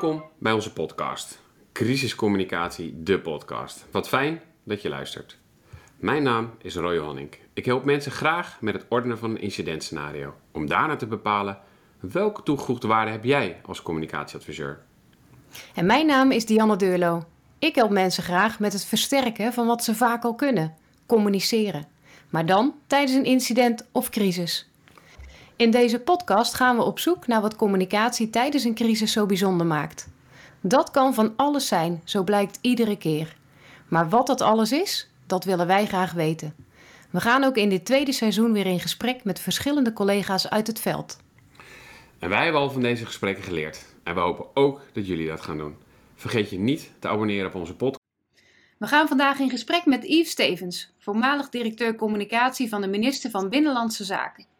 Welkom bij onze podcast. Crisiscommunicatie, de podcast. Wat fijn dat je luistert. Mijn naam is Roy Honink. Ik help mensen graag met het ordenen van een incidentscenario. Om daarna te bepalen welke toegevoegde waarde heb jij als communicatieadviseur. En mijn naam is Dianne Deurlo. Ik help mensen graag met het versterken van wat ze vaak al kunnen: communiceren. Maar dan tijdens een incident of crisis. In deze podcast gaan we op zoek naar wat communicatie tijdens een crisis zo bijzonder maakt. Dat kan van alles zijn, zo blijkt iedere keer. Maar wat dat alles is, dat willen wij graag weten. We gaan ook in dit tweede seizoen weer in gesprek met verschillende collega's uit het veld. En wij hebben al van deze gesprekken geleerd. En we hopen ook dat jullie dat gaan doen. Vergeet je niet te abonneren op onze podcast. We gaan vandaag in gesprek met Yves Stevens, voormalig directeur communicatie van de minister van Binnenlandse Zaken.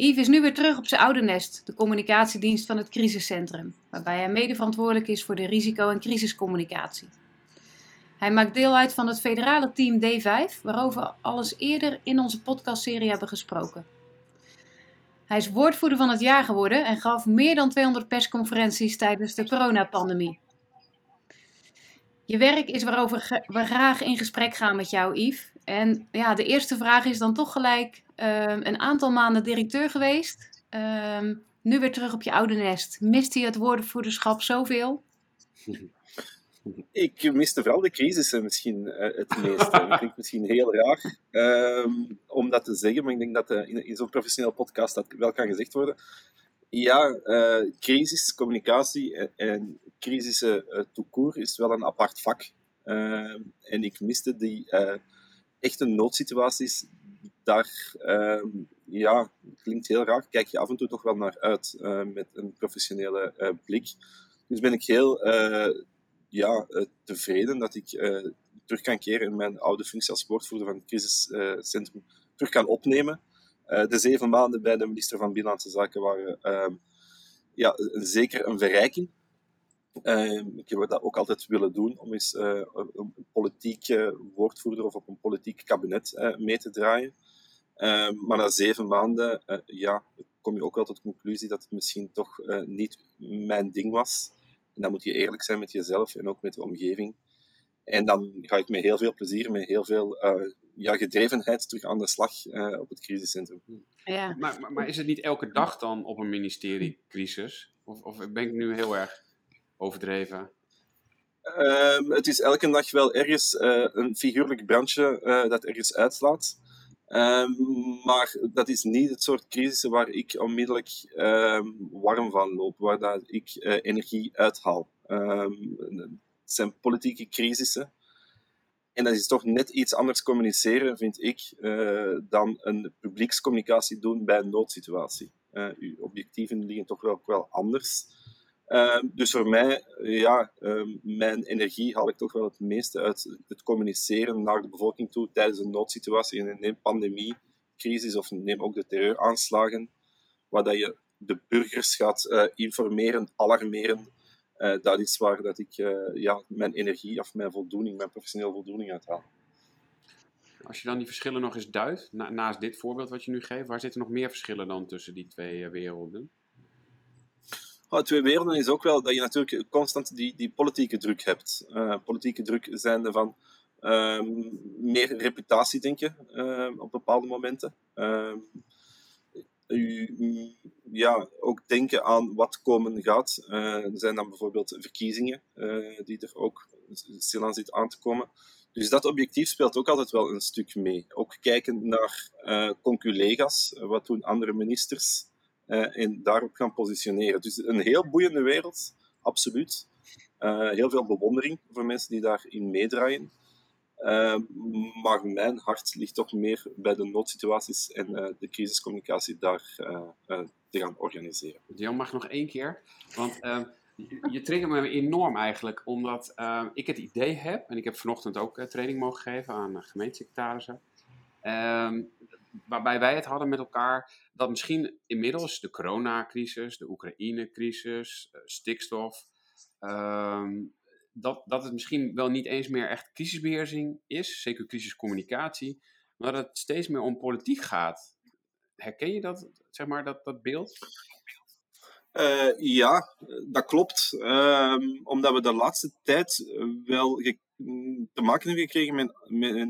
Yves is nu weer terug op zijn oude nest, de communicatiedienst van het crisiscentrum, waarbij hij mede verantwoordelijk is voor de risico- en crisiscommunicatie. Hij maakt deel uit van het federale team D5, waarover we alles eerder in onze podcastserie hebben gesproken. Hij is woordvoerder van het jaar geworden en gaf meer dan 200 persconferenties tijdens de coronapandemie. Je werk is waarover we graag in gesprek gaan met jou, Yves. En ja, de eerste vraag is dan toch gelijk: um, een aantal maanden directeur geweest. Um, nu weer terug op je oude nest. Mist hij het woordvoerderschap zoveel? Ik miste vooral de crisissen misschien uh, het meeste. dat klinkt misschien heel raar um, om dat te zeggen, maar ik denk dat uh, in, zo'n professioneel podcast dat wel kan gezegd worden. Ja, uh, crisis, communicatie en, en crisissen toekoer is wel een apart vak. en ik miste die echte noodsituaties. Daar, ja, klinkt heel raar, kijk je af en toe toch wel naar uit met een professionele blik. Dus ben ik heel ja, uh, tevreden dat ik terug kan keren in mijn oude functie als woordvoerder van het crisiscentrum terug kan opnemen. De zeven maanden bij de minister van Binnenlandse Zaken waren ehm, ja, zeker een verrijking. Ehm, ik heb dat ook altijd willen doen, om eens een politieke woordvoerder of op een politiek kabinet mee te draaien. Ehm, maar na zeven maanden ja, kom je ook wel tot de conclusie dat het misschien toch niet mijn ding was. En dan moet je eerlijk zijn met jezelf en ook met de omgeving. En dan ga ik met heel veel plezier, met heel veel uh, ja, gedrevenheid terug aan de slag uh, op het crisiscentrum. Ja. Maar, maar, maar, is het niet elke dag dan op een ministerie crisis? Of, of ben ik nu heel erg overdreven? Uh, het is elke dag wel ergens uh, een figuurlijk brandje dat ergens uitslaat. Ehm, maar dat is niet het soort crisissen waar ik onmiddellijk um, warm van loop, waar dat ik uh, energie uithaal. Um, het zijn politieke crisissen. En dat is toch net iets anders communiceren, vind ik, uh, dan een publiekscommunicatie doen bij een noodsituatie. Uh, uw objectieven liggen toch wel anders. Uh, dus voor mij, ja, uh, mijn energie haal ik toch wel het meeste uit het communiceren naar de bevolking toe tijdens een noodsituatie. En neem pandemie, crisis of neem ook de terreuraanslagen, waar dat je de burgers gaat uh, informeren, alarmeren. Uh, dat is waar dat ik ja, mijn energie of mijn voldoening, mijn professionele voldoening uithaal. Als je dan die verschillen nog eens duidt, na, naast dit voorbeeld wat je nu geeft, waar zitten nog meer verschillen dan tussen die twee werelden? Oh, twee werelden is ook wel dat je natuurlijk constant die, die politieke druk hebt. Uh, politieke druk zijnde van uh, meer reputatie, denk je, uh, op bepaalde momenten. Ehm, u, ja, ook denken aan wat komen gaat. Eh, er zijn dan bijvoorbeeld verkiezingen die er ook stilaan zitten aan te komen. Dus dat objectief speelt ook altijd wel een stuk mee. Ook kijken naar conculega's, wat doen andere ministers en daarop gaan positioneren. Dus een heel boeiende wereld, absoluut. Uh, heel veel bewondering voor mensen die daarin meedraaien. Uh, maar mijn hart ligt toch meer bij de noodsituaties en de crisiscommunicatie daar te gaan organiseren. Jan mag nog één keer, want ehm, je, je triggert me enorm eigenlijk, omdat ehm, ik het idee heb, en ik heb vanochtend ook training mogen geven aan gemeentesecretarissen, ehm, waarbij wij het hadden met elkaar dat misschien inmiddels de coronacrisis, de Oekraïne-crisis, uh, stikstof, ehm, dat, dat het misschien wel niet eens meer echt crisisbeheersing is, zeker crisiscommunicatie, maar dat het steeds meer om politiek gaat. Herken je dat, zeg maar, dat, dat beeld? Uh, ja, dat klopt. Uh, omdat we de laatste tijd wel te maken hebben gekregen met, met,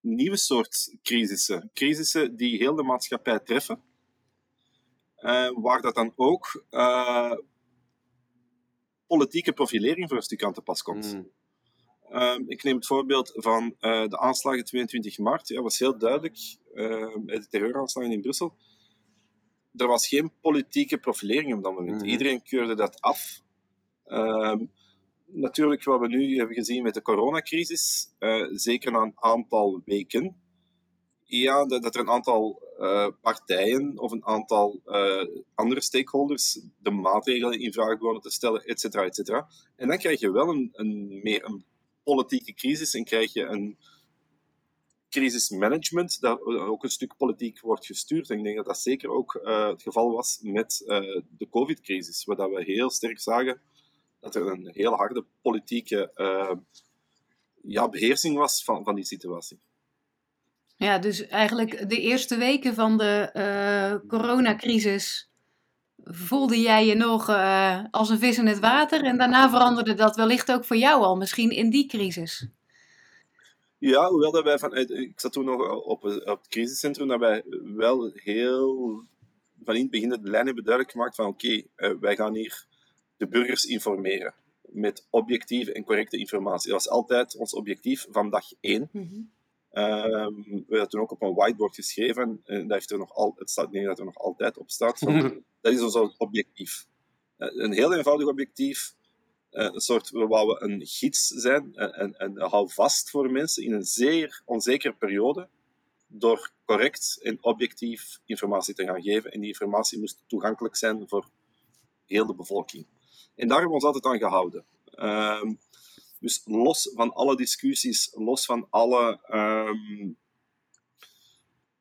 nieuwe soort crisissen. Crisissen die heel de maatschappij treffen. Uh, waar dat dan ook politieke profilering voor een stuk aan te pas komt. Mm. Ehm, ik neem het voorbeeld van de aanslagen 22 maart. Ja, was heel duidelijk, de terreuraanslagen in Brussel er was geen politieke profilering op dat moment. Mhm. Iedereen keurde dat af. Ehm, natuurlijk, wat we nu hebben gezien met de coronacrisis, uh, zeker na een aantal weken, ja, dat, dat er een aantal uh, partijen of een aantal uh, andere stakeholders de maatregelen in vraag begonnen te stellen, et cetera, et cetera. En dan krijg je wel een, een, meer een politieke crisis en krijg je een, crisismanagement, dat ook een stuk politiek wordt gestuurd. En ik denk dat dat zeker ook het geval was met de COVID-crisis, waar we heel sterk zagen dat er een heel harde politieke uh, ja, beheersing was van, van die situatie. Ja, dus eigenlijk de eerste weken van de coronacrisis voelde jij je nog als een vis in het water en daarna veranderde dat wellicht ook voor jou al, misschien in die crisis. Ja, hoewel dat wij vanuit... Ik zat toen nog op, op het crisiscentrum, dat wij wel heel van in het begin de lijn hebben duidelijk gemaakt van oké, eh, wij gaan hier de burgers informeren met objectieve en correcte informatie. Dat was altijd ons objectief van dag één. Mm -hmm. we hebben toen ook op een whiteboard geschreven, en dat heeft er nog al, het staat, nee, dat er nog altijd op staat. Van, dat is ons objectief. Uh, een heel eenvoudig objectief, eh, een soort, waar we een gids zijn en, en, hou vast voor mensen in een zeer onzekere periode door correct en objectief informatie te gaan geven. En die informatie moest toegankelijk zijn voor heel de bevolking. En daar hebben we ons altijd aan gehouden. Ehm, dus los van alle discussies, los van alle um,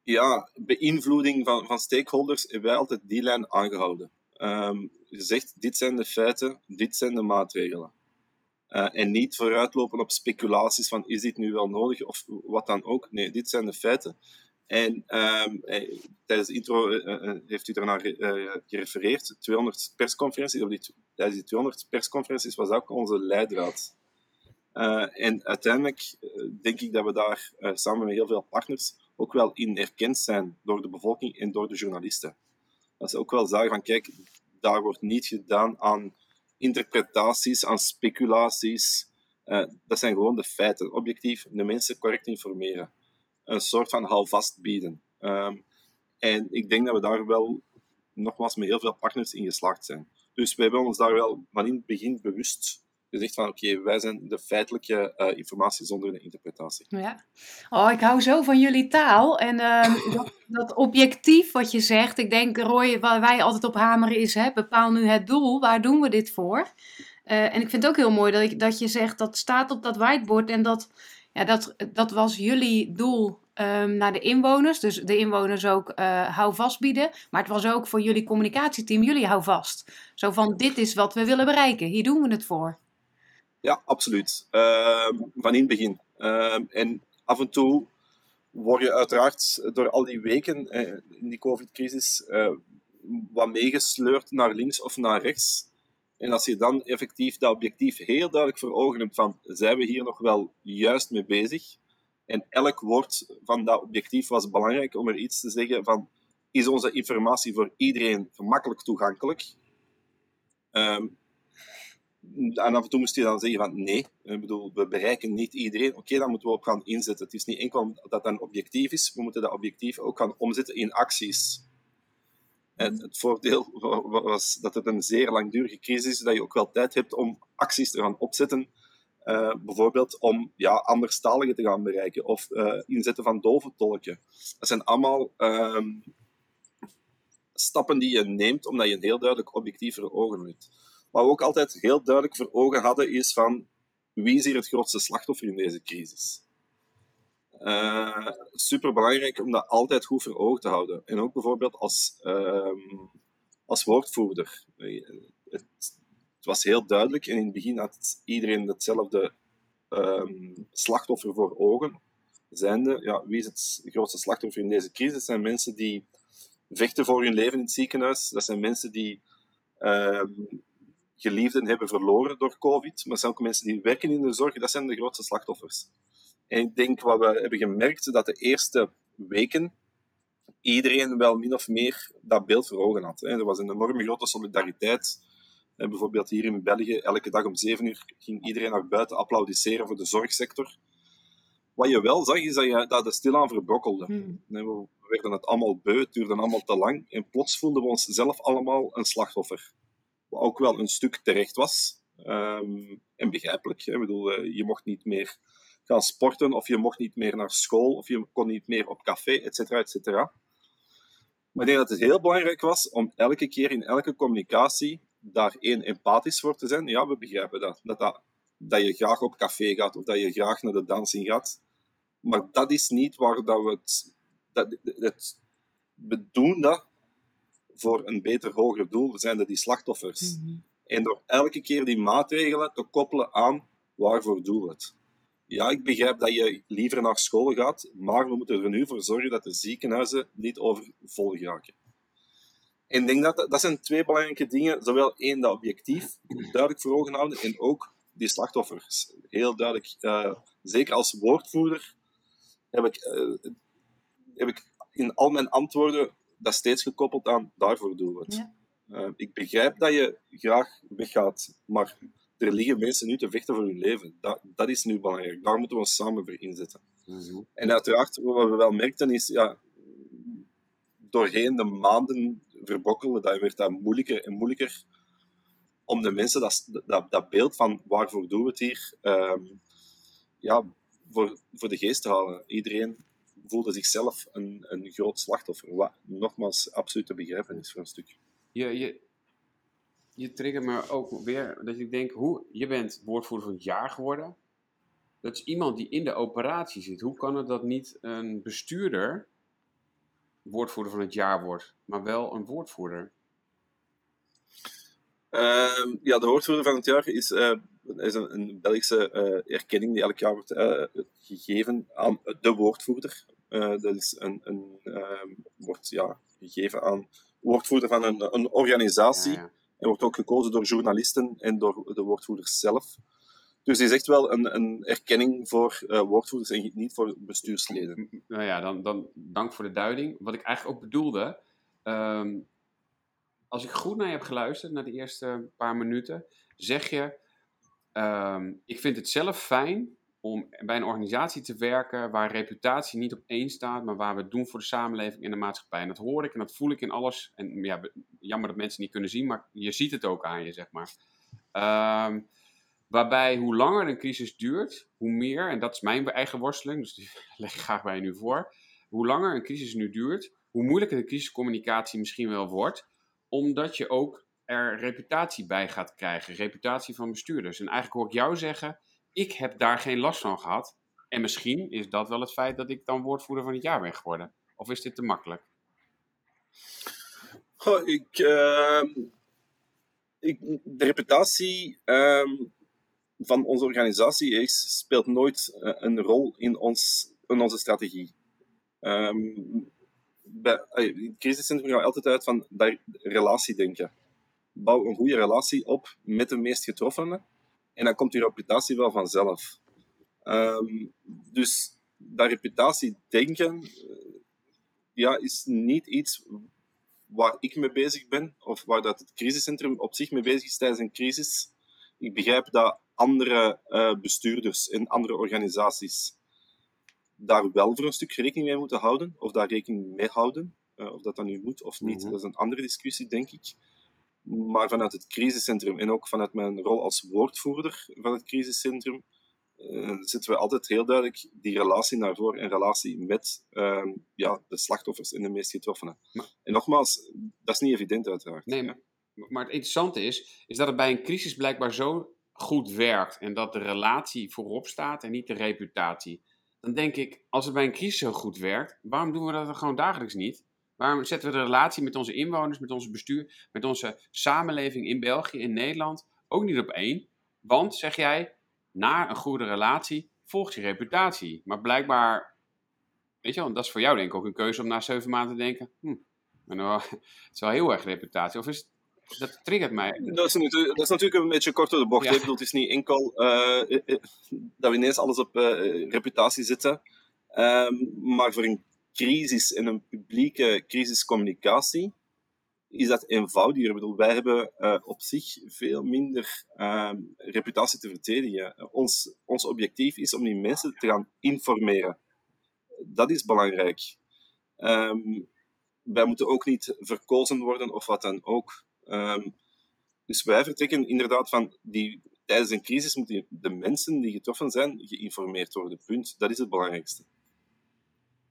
ja, beïnvloeding van, van stakeholders, hebben wij altijd die lijn aangehouden. Um, je zegt, dit zijn de feiten, dit zijn de maatregelen. Uh, en niet vooruitlopen op speculaties van is dit nu wel nodig of wat dan ook. Nee, dit zijn de feiten. En um, tijdens de intro uh, heeft u daarnaar gerefereerd, 200 persconferenties. Die, tijdens die 200 persconferenties was ook onze leidraad. en uiteindelijk denk ik dat we daar samen met heel veel partners ook wel in erkend zijn door de bevolking en door de journalisten. Dat ze ook wel zeggen van kijk, daar wordt niet gedaan aan interpretaties, aan speculaties. Uh, dat zijn gewoon de feiten. Objectief de mensen correct informeren. Een soort van houvast bieden. Um, en ik denk dat we daar wel nogmaals met heel veel partners in geslaagd zijn. Dus we hebben ons daar wel van in het begin bewust gezegd van oké, wij zijn de feitelijke uh, informatie zonder de interpretatie. Ja. Oh, ik hou zo van jullie taal. En uh, dat, objectief wat je zegt, ik denk Roy, waar wij altijd op hameren is, hè, bepaal nu het doel, waar doen we dit voor? Uh, en ik vind het ook heel mooi dat, dat je zegt, dat staat op dat whiteboard en dat, ja, dat, dat was jullie doel um, naar de inwoners. Dus de inwoners ook uh, hou vast bieden. Maar het was ook voor jullie communicatieteam, jullie hou vast. Zo van, dit is wat we willen bereiken, hier doen we het voor. Ja, absoluut. Uh, van in het begin. Uh, en af en toe word je uiteraard door al die weken uh, in die COVID-crisis uh, wat meegesleurd naar links of naar rechts. En als je dan effectief dat objectief heel duidelijk voor ogen hebt van zijn we hier nog wel juist mee bezig? En elk woord van dat objectief was belangrijk om er iets te zeggen van is onze informatie voor iedereen gemakkelijk toegankelijk? Um, en af en toe moest je dan zeggen van nee, ik bedoel, we bereiken niet iedereen. Oké, dan moeten we op gaan inzetten. Het is niet enkel dat dat een objectief is, we moeten dat objectief ook gaan omzetten in acties. En het voordeel was dat het een zeer langdurige crisis is, dat je ook wel tijd hebt om acties te gaan opzetten. Uh, bijvoorbeeld om ja, anderstaligen te gaan bereiken of uh, inzetten van dove tolken. Dat zijn allemaal uh, stappen die je neemt omdat je een heel duidelijk objectief voor ogen hebt. Wat we ook altijd heel duidelijk voor ogen hadden, is van wie is hier het grootste slachtoffer in deze crisis? Uh, Super belangrijk om dat altijd goed voor ogen te houden. En ook bijvoorbeeld als, uh, als woordvoerder. Het, het, was heel duidelijk en in het begin had iedereen hetzelfde um, slachtoffer voor ogen. Zijnde, ja, wie is het grootste slachtoffer in deze crisis? Dat zijn mensen die vechten voor hun leven in het ziekenhuis. Dat zijn mensen die ehm, geliefden hebben verloren door COVID. Maar zijn ook mensen die werken in de zorg, dat zijn de grootste slachtoffers. En ik denk wat we hebben gemerkt, dat de eerste weken iedereen wel min of meer dat beeld voor ogen had. Er was een enorme grote solidariteit. Bijvoorbeeld hier in België, elke dag om zeven uur ging iedereen naar buiten applaudisseren voor de zorgsector. Wat je wel zag, is dat, je, dat het stilaan verbrokkelde. Hmm. We werden het allemaal beu, het duurde allemaal te lang. En plots voelden we ons zelf allemaal een slachtoffer. Wat ook wel een stuk terecht was. Ehm, en begrijpelijk. Hè? Ik bedoel, eh, je mocht niet meer gaan sporten, of je mocht niet meer naar school, of je kon niet meer op café, et cetera, et cetera. Maar ik denk dat het heel belangrijk was om elke keer in elke communicatie daar één empathisch voor te zijn. Ja, we begrijpen dat. Dat, dat. dat je graag op café gaat, of dat je graag naar de dansing gaat. Maar dat is niet waar dat we het... Dat, het we doen dat voor een beter, hoger doel. We zijn er die slachtoffers. Mhm. En door elke keer die maatregelen te koppelen aan waarvoor doen we het. Ja, ik begrijp dat je liever naar school gaat, maar we moeten er nu voor zorgen dat de ziekenhuizen niet overvol geraken. En ik denk dat dat zijn twee belangrijke dingen. Zowel één, dat objectief duidelijk voor ogen houden, en ook die slachtoffers. Heel duidelijk, uh, zeker als woordvoerder, heb ik, uh, heb ik in al mijn antwoorden dat steeds gekoppeld aan daarvoor doen we het. Ja. Uh, ik begrijp dat je graag weggaat, maar er liggen mensen nu te vechten voor hun leven. Dat, dat is nu belangrijk. Daar moeten we ons samen voor inzetten. En uiteraard, wat we wel merkten, is ja, doorheen de maanden verbokkelen, dat werd dat moeilijker en moeilijker om de mensen dat, dat, dat beeld van waarvoor doen we het hier, ehm, ja, voor, voor de geest te halen. Iedereen voelde zichzelf een, een groot slachtoffer, wat nogmaals absoluut te begrijpen is voor een stuk. Je, je, je triggert me ook weer dat ik denk, hoe, je bent woordvoerder van het jaar geworden. Dat is iemand die in de operatie zit. Hoe kan het dat niet een bestuurder woordvoerder van het jaar wordt, maar wel een woordvoerder? Uh, ja, de woordvoerder van het jaar is, uh, is een, een Belgische uh, erkenning die elk jaar wordt uh, gegeven aan de woordvoerder. dat is een, een ehm, wordt ja, gegeven aan woordvoerder van een, een organisatie. Ja, ja. En wordt ook gekozen door journalisten en door de woordvoerders zelf. Dus die is echt wel een, een erkenning voor uh, woordvoerders en niet voor bestuursleden. Nou ja, dan, dan dank voor de duiding. Wat ik eigenlijk ook bedoelde, um, als ik goed naar je heb geluisterd, naar de eerste paar minuten, zeg je, um, ik vind het zelf fijn om bij een organisatie te werken waar reputatie niet op één staat, maar waar we het doen voor de samenleving en de maatschappij. En dat hoor ik en dat voel ik in alles. En ja, jammer dat mensen niet kunnen zien, maar je ziet het ook aan je, zeg maar. Um, waarbij hoe langer een crisis duurt, hoe meer, en dat is mijn eigen worsteling, dus die leg ik graag bij je nu voor. Hoe langer een crisis nu duurt, hoe moeilijker de crisiscommunicatie misschien wel wordt, omdat je ook er reputatie bij gaat krijgen, reputatie van bestuurders. En eigenlijk hoor ik jou zeggen, ik heb daar geen last van gehad. En misschien is dat wel het feit dat ik dan woordvoerder van het jaar ben geworden. Of is dit te makkelijk? Ik, uh, ik, de reputatie uh, van onze organisatie is, speelt nooit uh, een rol in, ons, in onze strategie. Um, bij, in het crisiscentrum gaan we altijd uit van relatie denken. Bouw een goede relatie op met de meest getroffenen en dan komt die reputatie wel vanzelf. Um, dus dat reputatie denken eh, ja, is niet iets waar ik mee bezig ben, of waar dat het crisiscentrum op zich mee bezig is tijdens een crisis. Ik begrijp dat andere uh, bestuurders en andere organisaties daar wel voor een stuk rekening mee moeten houden, of daar rekening mee houden. Uh, of dat dan nu moet of niet, mhm. dat is een andere discussie, denk ik. Maar vanuit het crisiscentrum en ook vanuit mijn rol als woordvoerder van het crisiscentrum uh, zetten we altijd heel duidelijk die relatie naar voren en relatie met uh, ja, de slachtoffers en de meest getroffenen. en nogmaals, dat is niet evident uiteraard. Nee, maar, maar het interessante is, is dat het bij een crisis blijkbaar zo goed werkt en dat de relatie voorop staat en niet de reputatie. Dan denk ik, als het bij een crisis zo goed werkt, waarom doen we dat dan gewoon dagelijks niet? Waarom zetten we de relatie met onze inwoners, met onze bestuur, met onze samenleving in België, in Nederland ook niet op één? Want, zeg jij, na een goede relatie volgt je reputatie. Maar blijkbaar, weet je wel, dat is voor jou denk ik ook een keuze om na zeven maanden te denken, hm, nou, het is wel heel erg reputatie. Of is het, dat triggert mij. Dat is, natuurlijk, dat is natuurlijk een beetje kort door de bocht. Ja. Ik bedoel, het is niet enkel eh, eh, eh, dat we ineens alles op reputatie zetten. Ehm, maar voor een crisis en een publieke crisiscommunicatie is dat eenvoudiger. Ik bedoel, wij hebben eh, op zich veel minder ehm, reputatie te verdedigen. Ons, ons objectief is om die mensen te gaan informeren. Dat is belangrijk. Ehm, wij moeten ook niet verkozen worden of wat dan ook. Ehm, dus wij vertrekken inderdaad van die, tijdens een crisis moeten de mensen die getroffen zijn geïnformeerd worden. Punt. Dat is het belangrijkste.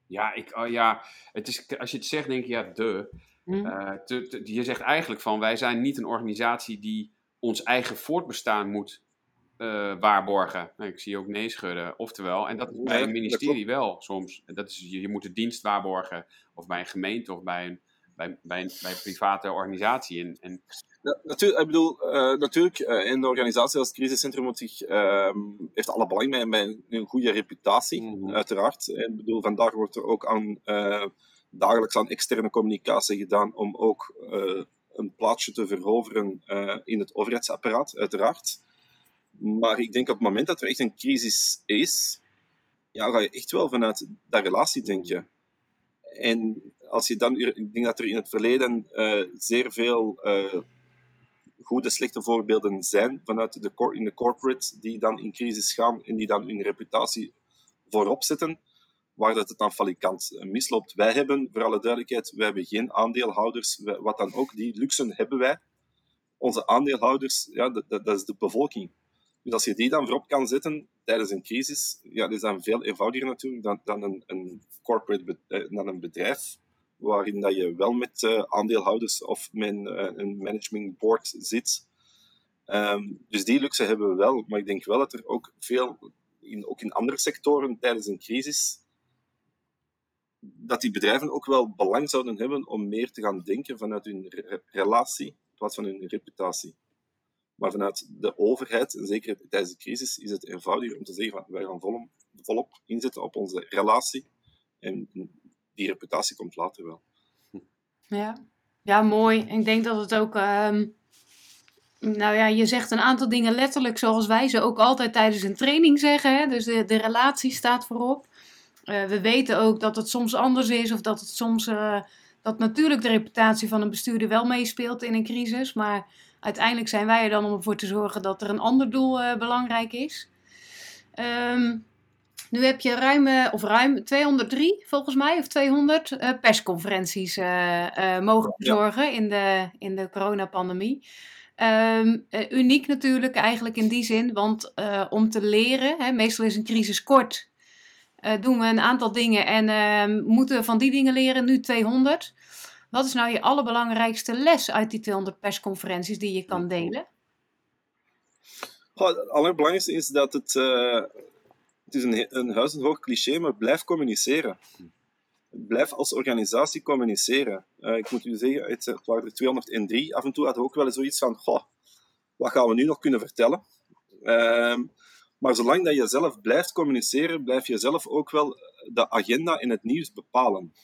Ja, ik, oh ja het is, als je het zegt, denk je, ja, de. Hm? Eh, te- te- je zegt eigenlijk van, wij zijn niet een organisatie die ons eigen voortbestaan moet eh, waarborgen. Nou, ik zie ook nee schudden. Oftewel, en dat is bij een ministerie wel soms. Dat is, je, je moet de dienst waarborgen, of bij een gemeente, of bij een, bij, bij een, bij een private organisatie. En, en Ja, natuurlijk, ik bedoel, eh, natuurlijk, eh, in de organisatie als het crisiscentrum moet zich, ehm, heeft alle belang bij, bij een, een goede reputatie, Mhm. uiteraard. Ik bedoel, vandaag wordt er ook aan, eh, dagelijks aan externe communicatie gedaan om ook een plaatsje te veroveren in het overheidsapparaat, uiteraard. Maar ik denk op het moment dat er echt een crisis is, ja, ga je echt wel vanuit dat relatie denken. En als je dan, ik denk dat er in het verleden eh, zeer veel eh, goede, slechte voorbeelden zijn vanuit de, in de corporate die dan in crisis gaan en die dan hun reputatie voorop zetten, waar dat het dan falikant eh, misloopt. Wij hebben, voor alle duidelijkheid, wij hebben geen aandeelhouders, wat dan ook, die luxe hebben wij. Onze aandeelhouders, ja, dat, dat, is de bevolking. Dus als je die dan voorop kan zetten tijdens een crisis, ja, dat is dan veel eenvoudiger natuurlijk dan, dan een, een corporate dan een bedrijf, waarin dat je wel met eh, aandeelhouders of met een, eh, een management board zit. Ehm, dus die luxe hebben we wel, maar ik denk wel dat er ook veel, in, ook in andere sectoren tijdens een crisis, dat die bedrijven ook wel belang zouden hebben om meer te gaan denken vanuit hun re- relatie in plaats van hun reputatie. Maar vanuit de overheid, en zeker tijdens de crisis, is het eenvoudiger om te zeggen van wij gaan volop, volop inzetten op onze relatie. En die reputatie komt later wel. Ja. ja, mooi. Ik denk dat het ook. ehm, nou ja, je zegt een aantal dingen letterlijk zoals wij ze ook altijd tijdens een training zeggen. Hè? Dus de, de relatie staat voorop. Eh, we weten ook dat het soms anders is of dat het soms. eh, dat natuurlijk de reputatie van een bestuurder wel meespeelt in een crisis. Maar uiteindelijk zijn wij er dan om ervoor te zorgen dat er een ander doel eh, belangrijk is. Ehm, nu heb je ruim, of ruim 203 volgens mij, of 200 eh, persconferenties eh, eh, mogen Ja. verzorgen in de, in de coronapandemie. Ehm, eh, uniek natuurlijk eigenlijk in die zin, want om te leren, hè, meestal is een crisis kort, doen we een aantal dingen en ehm, moeten we van die dingen leren, nu 200. Wat is nou je allerbelangrijkste les uit die 200 persconferenties die je kan delen? Het allerbelangrijkste is dat het... het is een, een cliché, maar blijf communiceren. Blijf als organisatie communiceren. Eh, ik moet u zeggen, het, het waren er 203. Af en toe hadden we ook wel eens zoiets van... Wat gaan we nu nog kunnen vertellen? Ehm, maar zolang dat je zelf blijft communiceren, blijf je zelf ook wel de agenda in het nieuws bepalen.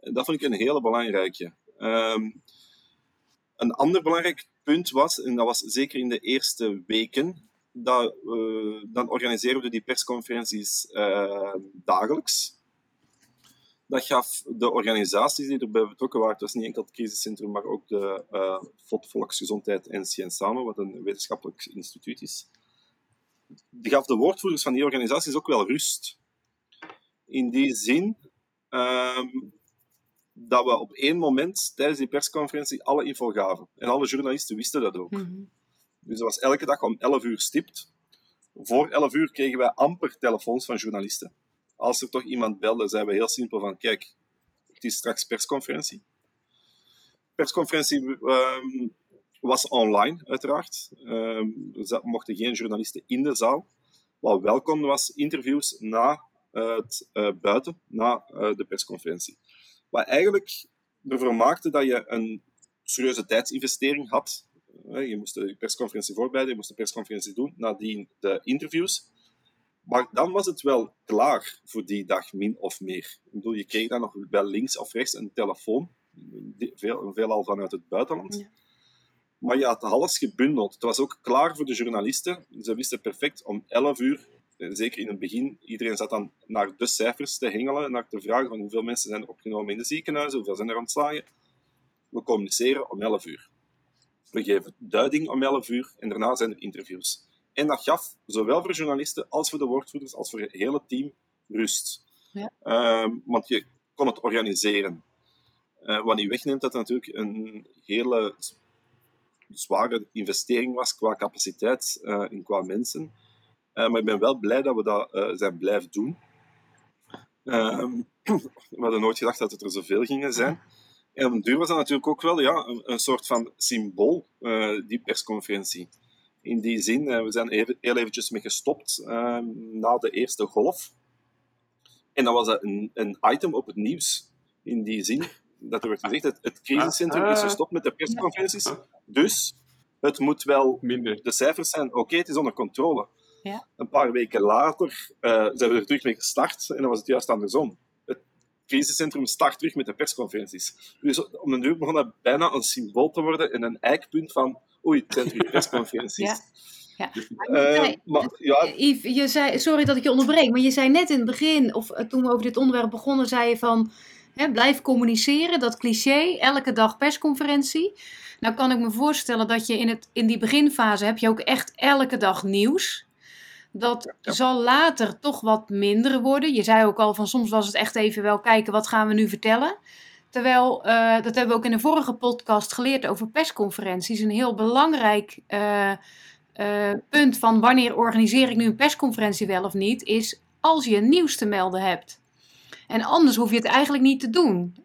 En dat vond ik een hele belangrijke. Ehm, een ander belangrijk punt was, en dat was zeker in de eerste weken, dat, eh, dan organiseren we die persconferenties eh, dagelijks. Dat gaf de organisaties die erbij betrokken waren, het was niet enkel het crisiscentrum, maar ook de eh VOD Volksgezondheid en Sciensano, wat een wetenschappelijk instituut is. Die gaf de woordvoerders van die organisaties ook wel rust. In die zin ehm, dat we op één moment tijdens die persconferentie alle info gaven. En alle journalisten wisten dat ook. Mhm. Dus dat was elke dag om 11 uur stipt. Voor 11 uur kregen wij amper telefoons van journalisten. Als er toch iemand belde, zeiden we heel simpel van, kijk, het is straks persconferentie. Persconferentie ehm, was online, uiteraard. Ehm, er mochten geen journalisten in de zaal. Wat welkom was, interviews na eh, het eh, buiten, na eh, de persconferentie. Wat eigenlijk ervoor maakte dat je een serieuze tijdsinvestering had. Je moest de persconferentie voorbereiden, je moest de persconferentie doen, nadien de interviews. Maar dan was het wel klaar voor die dag, min of meer. Ik bedoel, je kreeg dan nog wel links of rechts een telefoon, veel, veelal vanuit het buitenland. Ja. Maar je had alles gebundeld. Het was ook klaar voor de journalisten. Ze wisten perfect om 11 uur, zeker in het begin, iedereen zat dan naar de cijfers te hengelen, naar te vragen van hoeveel mensen zijn er opgenomen in de ziekenhuizen, hoeveel zijn er ontslagen. We communiceren om 11 uur. We geven duiding om 11 uur en daarna zijn er interviews. En dat gaf zowel voor journalisten als voor de woordvoerders als voor het hele team rust. Ja. Ehm, want je kon het organiseren. Uh, wat niet wegneemt dat het natuurlijk een hele zware investering was qua capaciteit uh, en qua mensen. Uh, maar ik ben wel blij dat we dat zijn blijven doen. Ehm, we hadden nooit gedacht dat het er zoveel gingen zijn. En op een duur was dat natuurlijk ook wel ja, een, een soort van symbool, die persconferentie. In die zin, we zijn even, heel eventjes mee gestopt ehm, na de eerste golf. En dan was dat een, een item op het nieuws. In die zin dat er werd gezegd, het, het crisiscentrum is gestopt met de persconferenties. Dus het moet wel, Minder. de cijfers zijn oké, het is onder controle. Ja. Een paar weken later uh, zijn we er terug mee gestart en dan was het juist andersom. Crisiscentrum start terug met de persconferenties. Dus om een duur begon dat bijna een symbool te worden en een eikpunt van oei, het zijn terug persconferenties. Ja. Ja. Uh, maar, ja. Yves, je zei, sorry dat ik je onderbreek, maar je zei net in het begin, of toen we over dit onderwerp begonnen, zei je van Hè, blijf communiceren, dat cliché, elke dag persconferentie. Nou kan ik me voorstellen dat je in, het, in die beginfase heb je ook echt elke dag nieuws. Dat zal later toch wat minder worden. Je zei ook al van soms was het echt even wel kijken wat gaan we nu vertellen. Terwijl, uh, dat hebben we ook in de vorige podcast geleerd over persconferenties. Een heel belangrijk uh, uh, punt van wanneer organiseer ik nu een persconferentie wel of niet, is als je nieuws te melden hebt. En anders hoef je het eigenlijk niet te doen.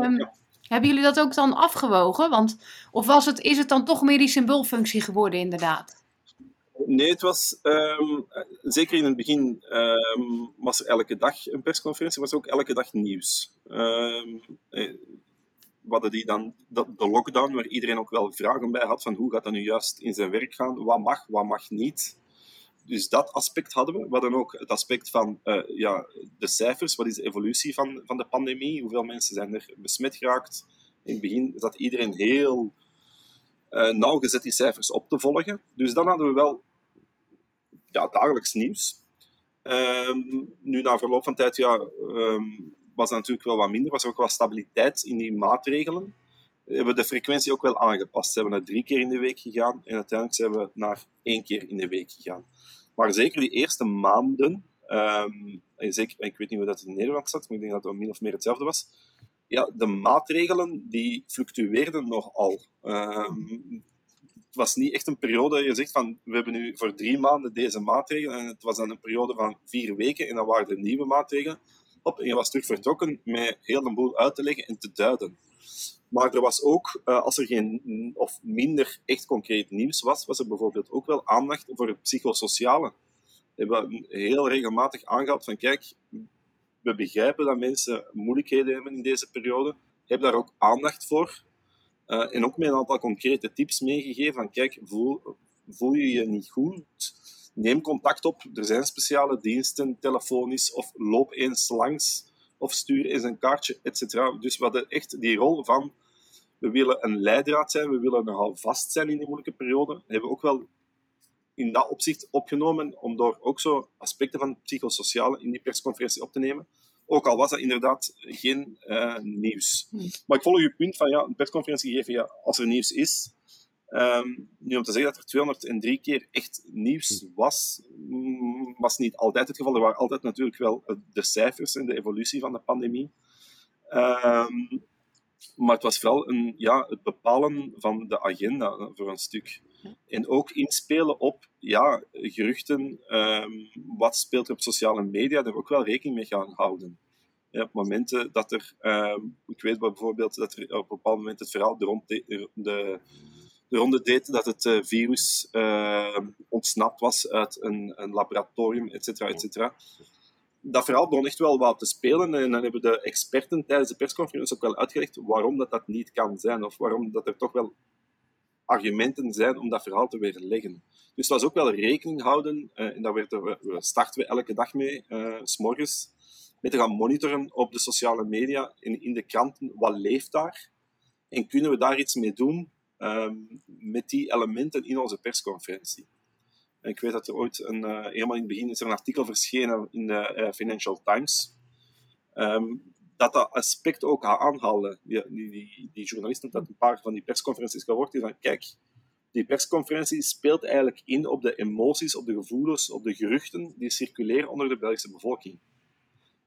Um, Hebben jullie dat ook dan afgewogen? Want, of was het, is het dan toch meer die symboolfunctie geworden, inderdaad? Nee, het was um, zeker in het begin um, was er elke dag een persconferentie, was er ook elke dag nieuws. Um, we hadden die dan de, lockdown, waar iedereen ook wel vragen bij had van hoe gaat dat nu juist in zijn werk gaan, wat mag, wat mag niet dus dat aspect hadden we. We hadden ook het aspect van uh, ja, de cijfers. Wat is de evolutie van, van de pandemie? Hoeveel mensen zijn er besmet geraakt? In het begin zat iedereen heel uh, nauwgezet die cijfers op te volgen. Dus dan hadden we wel ja, dagelijks nieuws. Um, nu, na verloop van tijd, ja, um, was dat natuurlijk wel wat minder. Was ook wel stabiliteit in die maatregelen. We hebben de frequentie ook wel aangepast. Ze hebben naar drie keer in de week gegaan en uiteindelijk zijn we naar één keer in de week gegaan. Maar zeker die eerste maanden, um, zeker, ik weet niet hoe dat in Nederland zat, maar ik denk dat het min of meer hetzelfde was. Ja, de maatregelen die fluctueerden nogal. Um, was niet echt een periode je zegt van we hebben nu voor drie maanden deze maatregelen en het was dan een periode van vier weken en dan waren er nieuwe maatregelen op en je was terug vertrokken met heel een boel uit te leggen en te duiden. Maar er was ook, uh, als er geen of minder echt concreet nieuws was, was er bijvoorbeeld ook wel aandacht voor het psychosociale. We hebben heel regelmatig aangehaald van kijk, we begrijpen dat mensen moeilijkheden hebben in deze periode. Heb daar ook aandacht voor. Uh, en ook met een aantal concrete tips meegegeven van kijk, voel, voel je je niet goed? Neem contact op. Er zijn speciale diensten, telefonisch of loop eens langs of stuur eens een kaartje, etc. Dus we hadden echt die rol van we willen een leidraad zijn, we willen nogal vast zijn in die moeilijke periode. Dat hebben we ook wel in dat opzicht opgenomen om door ook zo aspecten van psychosociale in die persconferentie op te nemen. Ook al was dat inderdaad geen uh, nieuws. Maar ik volg je punt van ja, een persconferentie geven ja, als er nieuws is. Um, nu om te zeggen dat er 203 keer echt nieuws was, mm, was niet altijd het geval. Er waren altijd natuurlijk wel de cijfers en de evolutie van de pandemie. Um, maar het was vooral een, ja, het bepalen van de agenda voor een stuk. En ook inspelen op ja, geruchten, um, wat speelt er op sociale media, daar ook wel rekening mee gaan houden. Op momenten dat er, um, ik weet bijvoorbeeld dat er op een bepaald moment het verhaal de, de, de, de ronde deed dat het uh, virus uh, ontsnapt was uit een, een laboratorium, et cetera, et cetera dat verhaal begon echt wel wat te spelen. En dan hebben de experten tijdens de persconferentie ook wel uitgelegd waarom dat, dat niet kan zijn. Of waarom dat er toch wel argumenten zijn om dat verhaal te weerleggen. Dus dat was ook wel rekening houden. Uh, en daar we, starten we elke dag mee, uh, s morgens, met te gaan monitoren op de sociale media en in de kranten. Wat leeft daar? En kunnen we daar iets mee doen? ehm, met die elementen in onze persconferentie. En ik weet dat er ooit, een, helemaal in het begin, is er een artikel verschenen in de Financial Times, um, dat dat aspect ook aanhaalde. Die, die, die, die journalisten dat een paar van die persconferenties gehoord, die van kijk, die persconferentie speelt eigenlijk in op de emoties, op de gevoelens, op de geruchten die circuleren onder de Belgische bevolking.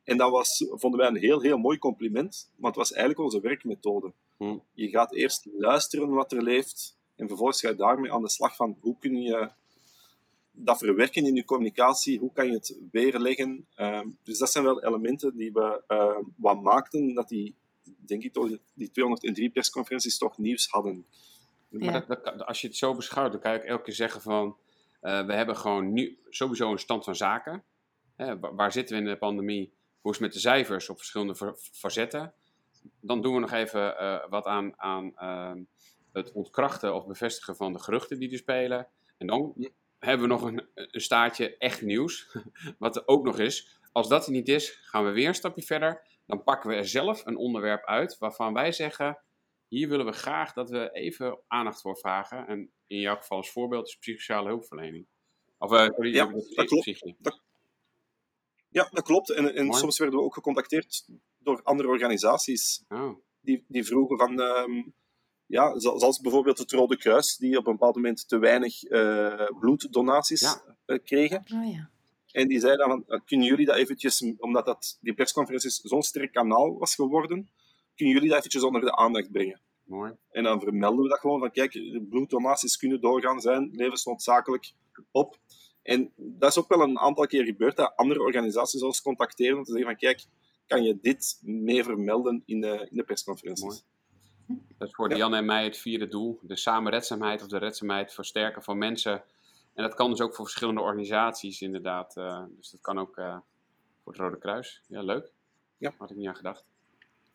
En dat was, vonden wij een heel, heel mooi compliment, maar het was eigenlijk onze werkmethode. Hm. Je gaat eerst luisteren wat er leeft en vervolgens ga je daarmee aan de slag van hoe kun je dat verwerken in je communicatie, hoe kan je het weerleggen. Uh, dus dat zijn wel elementen die we uh, wat maakten dat die, denk ik toch, die 203 persconferenties toch nieuws hadden. Maar dat, als je het zo beschouwt, dan kan je ook elke keer zeggen van, uh, we hebben gewoon nu sowieso een stand van zaken. Hè, waar zitten we in de pandemie? Hoe is het met de cijfers op verschillende facetten? Dan doen we nog even uh, wat aan, aan uh, het ontkrachten of bevestigen van de geruchten die er spelen. En dan hebben we nog een, een staartje echt nieuws. Wat er ook nog is. Als dat er niet is, gaan we weer een stapje verder. Dan pakken we er zelf een onderwerp uit waarvan wij zeggen: hier willen we graag dat we even aandacht voor vragen. En in jouw geval als voorbeeld is psychosociale hulpverlening. Of uh, sorry, ja, dat klopt. Dat, ja, dat klopt. En, en soms werden we ook gecontacteerd door andere organisaties. Oh. Die, die vroegen van... Um, ja, zoals bijvoorbeeld het Rode Kruis, die op een bepaald moment te weinig uh, bloeddonaties ja. uh, kregen. Oh, ja. En die zeiden dan, van, kunnen jullie dat eventjes, omdat dat, die persconferentie zo'n sterk kanaal was geworden, kunnen jullie dat eventjes onder de aandacht brengen? Mooi. En dan vermelden we dat gewoon van, kijk, bloeddonaties kunnen doorgaan zijn, levensnoodzakelijk op. En dat is ook wel een aantal keer gebeurd, dat andere organisaties ons contacteren om te zeggen van, kijk, kan je dit mee vermelden in de, in de persconferenties? Mooi. Dat is voor ja. Jan en mij het vierde doel. De samenredzaamheid of de redzaamheid versterken van mensen. En dat kan dus ook voor verschillende organisaties inderdaad. Uh, dus dat kan ook uh, voor het Rode Kruis. Ja, leuk. Ja. Had ik niet aan gedacht.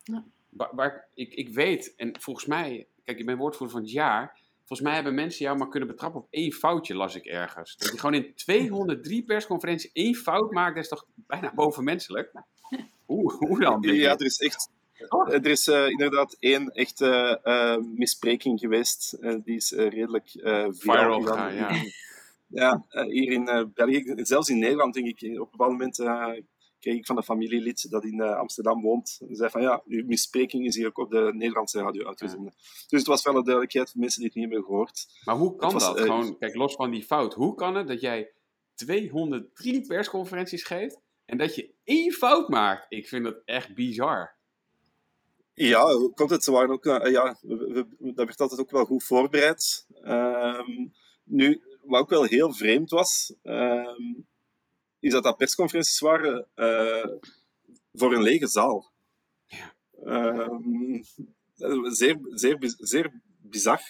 Ja. Waar, waar, ik, ik weet, en volgens mij, kijk, ik ben woordvoerder van het jaar. Volgens mij hebben mensen jou maar kunnen betrappen op één foutje, las ik ergens. Dat je gewoon in 203 persconferenties één fout maakt, dat is toch bijna bovenmenselijk? Hoe, hoe dan? Ja, er is echt Oh. Er is uh, inderdaad één echte uh, mispreking geweest. Uh, die is redelijk viral, viral gegaan. Ja, ja hier in België, zelfs in Nederland, denk ik. Op een bepaald moment kreeg ik van een familielid dat in Amsterdam woont. En zei van ja, uw mispreking is hier ook op de Nederlandse radio uitgezonden. Ja. Dus het was wel een duidelijkheid voor mensen die het niet meer gehoord. Maar hoe kan was, dat? Gewoon, kijk, los van die fout. Hoe kan het dat jij 203 persconferenties geeft en dat je één fout maakt? Ik vind dat echt bizar. Ja, komt het. Ze waren ook, uh, ja, we, we, dat werd altijd ook wel goed voorbereid. Um, nu, wat ook wel heel vreemd was, um, is dat dat persconferenties waren uh, voor een lege zaal. Ja. Um, zeer, zeer, zeer bizar.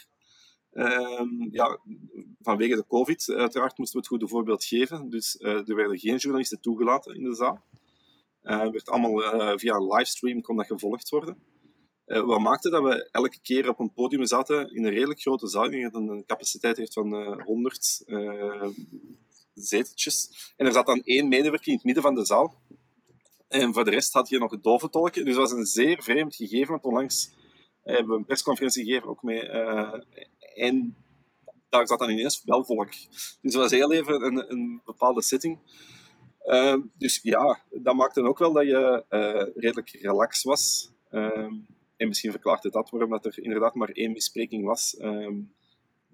ja, vanwege de COVID, uiteraard moesten we het goede voorbeeld geven. Dus uh, er werden geen journalisten toegelaten in de zaal. Uh, werd allemaal uh, via livestream kon dat gevolgd worden. Uh, wat maakte dat we elke keer op een podium zaten in een redelijk grote zaal, die een capaciteit heeft van uh, 100 uh, zeteltjes. En er zat dan één medewerker in het midden van de zaal. En voor de rest had je nog het doventolken. Dus dat was een zeer vreemd gegeven, want onlangs hebben we een persconferentie gegeven ook mee. en daar zat dan ineens wel volk. Dus het was heel even een, een bepaalde setting. Uh, dus ja, dat maakte ook wel dat je uh, redelijk relaxed was. Uh, en misschien verklaart het dat waarom dat er inderdaad maar één bespreking was. Um,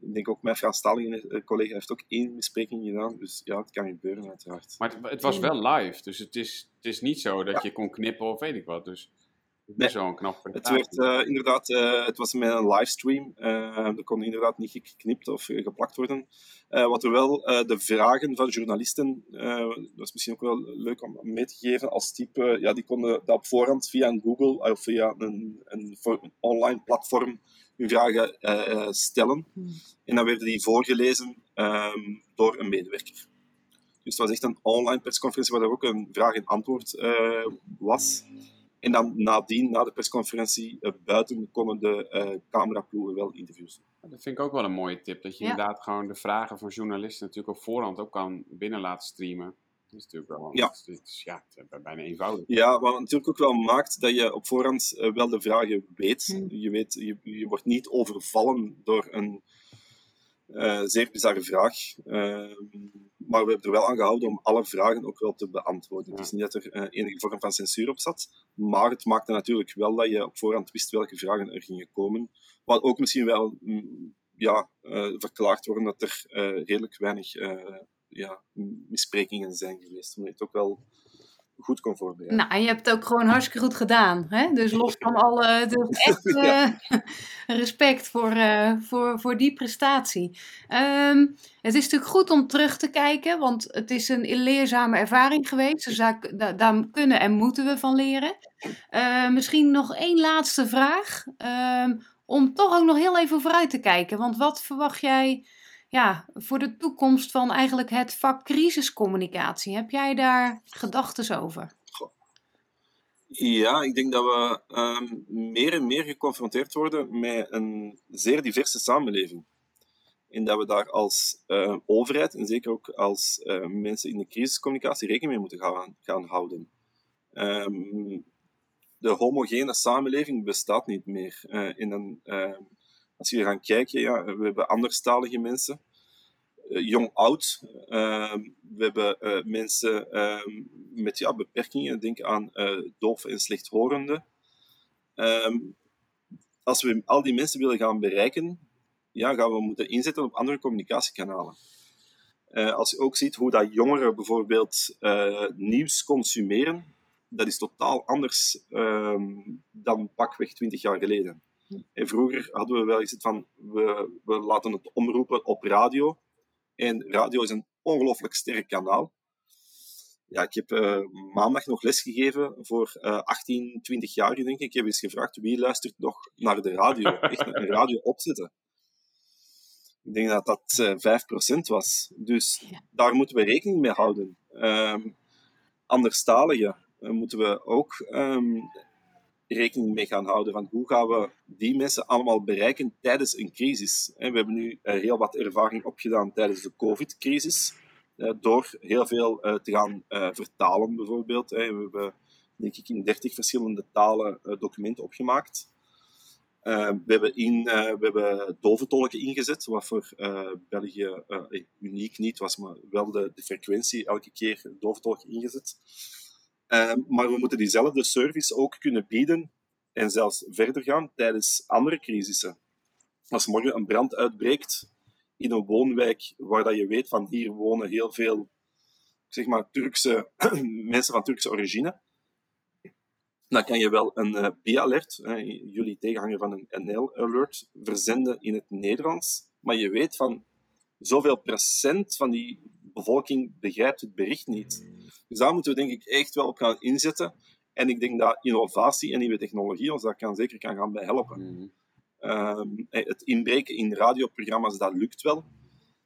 ik denk ook mijn Franstalige collega heeft ook één bespreking gedaan. Dus ja, het kan gebeuren uiteraard. Maar het, het was wel live, dus het is, het is niet zo dat ja. je kon knippen of weet ik wat. Dus Nee. Zo'n knap Het werd uh, inderdaad, uh, het was met een livestream. Uh, er kon inderdaad niet geknipt of geplakt worden. wat er wel, de vragen van journalisten, dat is misschien ook wel leuk om mee te geven, als type, ja, die konden dat op voorhand via een Google of via een, een, een online platform hun vragen stellen. Hmm. En dan werden die voorgelezen um, door een medewerker. Dus het was echt een online persconferentie waar er ook een vraag en antwoord was. En dan nadien, na de persconferentie, uh, buiten konden de uh, cameraploegen wel interviews doen. Dat vind ik ook wel een mooie tip. Dat je ja. inderdaad gewoon de vragen van journalisten natuurlijk op voorhand ook kan binnen laten streamen. Dat is natuurlijk wel Ja. het is, ja, het is bijna eenvoudig. Ja, wat natuurlijk ook wel maakt dat je op voorhand eh, wel de vragen weet. Hmm. Je, weet je, je wordt niet overvallen door een eh, zeer bizarre vraag. Ehm, maar we hebben er wel aan gehouden om alle vragen ook wel te beantwoorden. Ja. Het is niet dat er eh, enige vorm van censuur op zat. Maar het maakte natuurlijk wel dat je op voorhand wist welke vragen er gingen komen. Wat ook misschien wel mm, ja, eh, verklaard worden dat er redelijk weinig ja, misprekingen zijn geweest. Omdat je het ook wel goed kon voorbereiden. Nou, en je hebt het ook gewoon hartstikke goed gedaan. Hè? Dus los van alle. Is echt eh, respect voor, eh, voor, voor die prestatie. Ehm, het is natuurlijk goed om terug te kijken, want het is een leerzame ervaring geweest. Dus daar, daar, daar kunnen en moeten we van leren. Eh, misschien nog één laatste vraag. ehm, om toch ook nog heel even vooruit te kijken. Want wat verwacht jij ja, voor de toekomst van eigenlijk het vak crisiscommunicatie? Heb jij daar gedachten over? Ja, ik denk dat we ehm, meer en meer geconfronteerd worden met een zeer diverse samenleving. En dat we daar als eh, overheid en zeker ook als eh, mensen in de crisiscommunicatie rekening mee moeten gaan, gaan houden. Ehm, de homogene samenleving bestaat niet meer. Eh, en dan, ehm, als je gaat kijken, ja, we hebben anderstalige mensen, eh, jong-oud. Ehm, we hebben eh, mensen ehm, met ja, beperkingen, denk aan eh doof en slechthorenden. Ehm, als we al die mensen willen gaan bereiken, ja, gaan we moeten inzetten op andere communicatiekanalen. Als je ook ziet hoe dat jongeren bijvoorbeeld nieuws consumeren, dat is totaal anders dan pakweg 20 jaar geleden. En vroeger hadden we wel gezegd van, we, we laten het omroepen op radio. En radio is een ongelooflijk sterk kanaal. Ja, ik heb eh, maandag nog lesgegeven voor eh 18, 20 jaar, denk ik. Ik heb eens gevraagd wie luistert nog naar de radio. Echt een radio opzetten. Ik denk dat dat eh 5% was. Dus Ja. daar moeten we rekening mee houden. Ehm anderstaligen eh, moeten we ook ehm, rekening mee gaan houden van hoe gaan we die mensen allemaal bereiken tijdens een crisis. We hebben nu eh, heel wat ervaring opgedaan tijdens de COVID-crisis, eh, door heel veel eh, te gaan vertalen bijvoorbeeld. We hebben, denk ik, in 30 verschillende talen documenten opgemaakt. We, hebben in, we hebben doventolken ingezet, wat voor België uniek niet was, maar wel de, de frequentie elke keer doventolken ingezet. Eh, maar we moeten diezelfde service ook kunnen bieden en zelfs verder gaan tijdens andere crisissen. Als morgen een brand uitbreekt in een woonwijk waar dat je weet van hier wonen heel veel zeg maar, Turkse, mensen van Turkse origine, dan kan je wel een eh, B-alert, jullie tegenhanger van een NL-alert, verzenden in het Nederlands. Maar je weet van zoveel procent van die bevolking begrijpt het bericht niet. Dus daar moeten we denk ik echt wel op gaan inzetten. En ik denk dat innovatie en nieuwe technologie ons daar kan, zeker kan gaan bij helpen. Mhm. Ehm, het inbreken in radioprogramma's, dat lukt wel.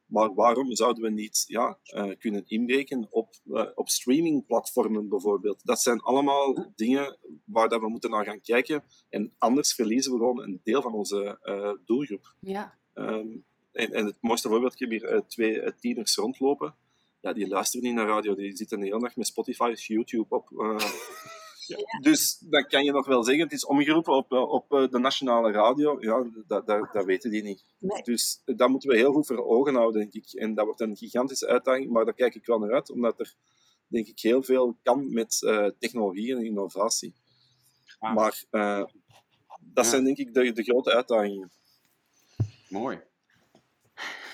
Maar waarom zouden we niet ja, eh, kunnen inbreken op, eh, op streamingplatformen bijvoorbeeld? Dat zijn allemaal dingen waar dat we moeten naar gaan kijken. En anders verliezen we gewoon een deel van onze eh, doelgroep. Ja. Ehm, en, en het mooiste voorbeeld, ik heb hier eh, twee eh, tieners rondlopen. Ja, die luisteren niet naar radio, die zitten de hele dag met Spotify of YouTube op. eh. Dus dan kan je nog wel zeggen, het is omgeroepen op, eh, op eh, de nationale radio. Ja, dat, dat, dat weten die niet. Nee. Dus dat moeten we heel goed voor ogen houden, denk ik. En dat wordt een gigantische uitdaging, maar daar kijk ik wel naar uit, omdat er, denk ik, heel veel kan met eh, technologie en innovatie. Ah. Maar eh, dat Ja. zijn, denk ik, de, de grote uitdagingen. Mooi.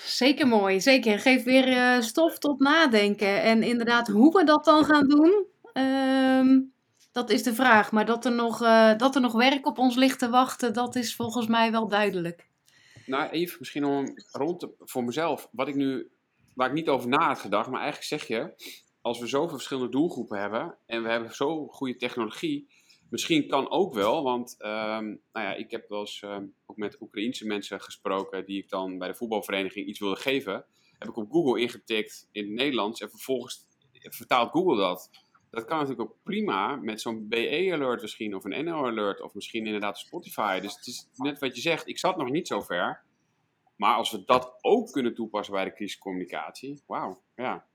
Zeker mooi, zeker. Geeft weer eh, stof tot nadenken. En inderdaad, hoe we dat dan gaan doen, ehm, dat is de vraag. Maar dat er, nog, eh, dat er nog werk op ons ligt te wachten, dat is volgens mij wel duidelijk. Nou, even misschien om rond voor mezelf. Wat ik nu, waar ik niet over na had gedacht, maar eigenlijk zeg je, als we zoveel verschillende doelgroepen hebben en we hebben zo goede technologie, misschien kan ook wel, want ehm, nou ja, ik heb wel eens ehm, ook met Oekraïense mensen gesproken die ik dan bij de voetbalvereniging iets wilde geven. Heb ik op Google ingetikt in het Nederlands en vervolgens vertaalt Google dat. Dat kan natuurlijk ook prima met zo'n BE-alert misschien, of een NL-alert, of misschien inderdaad Spotify. Dus het is net wat je zegt, ik zat nog niet zo ver. Maar als we dat ook kunnen toepassen bij de crisiscommunicatie, wauw, ja.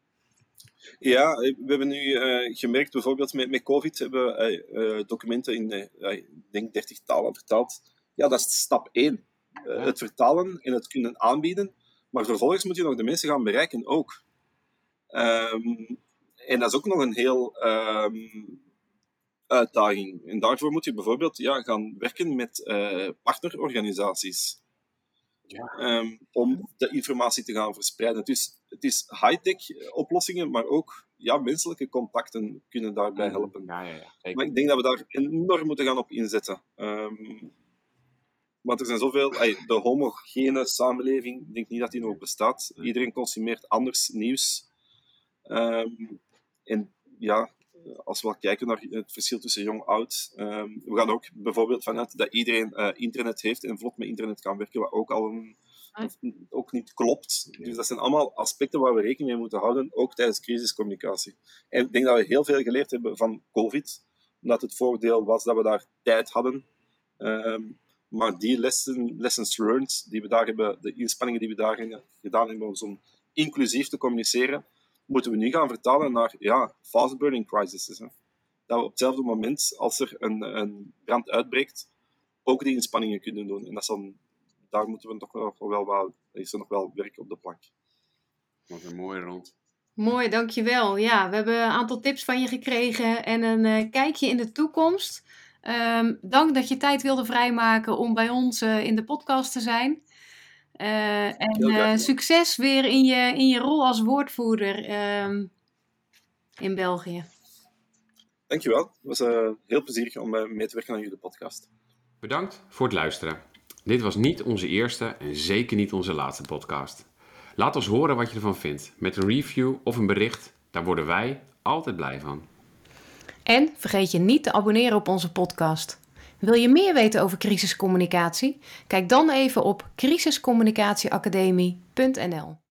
Ja, we hebben nu uh, gemerkt, bijvoorbeeld met, met COVID, hebben we uh, documenten in, ik denk, 30 talen vertaald. Ja, dat is stap 1. het vertalen en het kunnen aanbieden. Maar vervolgens moet je nog de mensen gaan bereiken ook. Um, en dat is ook nog een heel um, uitdaging. En daarvoor moet je bijvoorbeeld ja, gaan werken met partnerorganisaties. Ja. Um, om de informatie te gaan verspreiden. Dus het is high-tech oplossingen, maar ook ja, menselijke contacten kunnen daarbij mm-hmm. helpen. Ja, ja, ja. Maar ik denk dat we daar enorm moeten gaan op inzetten. Um, want er zijn zoveel... de homogene samenleving, ik denk niet dat die nog bestaat. Iedereen consumeert anders nieuws. Um, en ja, als we kijken naar het verschil tussen jong en oud, um, we gaan ook bijvoorbeeld vanuit dat iedereen uh, internet heeft en vlot met internet kan werken, wat ook al een, ook niet klopt. Dus dat zijn allemaal aspecten waar we rekening mee moeten houden, ook tijdens crisiscommunicatie. En ik denk dat we heel veel geleerd hebben van COVID, omdat het voordeel was dat we daar tijd hadden. Um, maar die lessen, lessons learned die we daar hebben, de inspanningen die we daar gedaan hebben om inclusief te communiceren, moeten we nu gaan vertalen naar ja, fast burning crises. Hè. Dat we op hetzelfde moment als er een, een brand uitbreekt, ook die inspanningen kunnen doen. En dat is dan, daar moeten we toch nog wel, wel, is er nog wel werk op de plank. Wat een mooie rond. Mooi, dankjewel. Ja, we hebben een aantal tips van je gekregen en een uh, kijkje in de toekomst. Um, dank dat je tijd wilde vrijmaken om bij ons uh, in de podcast te zijn. Uh, en uh, succes weer in je, in je rol als woordvoerder um, in België. Dankjewel. Het was uh, heel plezierig om mee te werken aan jullie podcast. Bedankt voor het luisteren. Dit was niet onze eerste en zeker niet onze laatste podcast. Laat ons horen wat je ervan vindt. Met een review of een bericht, daar worden wij altijd blij van. En vergeet je niet te abonneren op onze podcast. Wil je meer weten over crisiscommunicatie? Kijk dan even op crisiscommunicatieacademie.nl.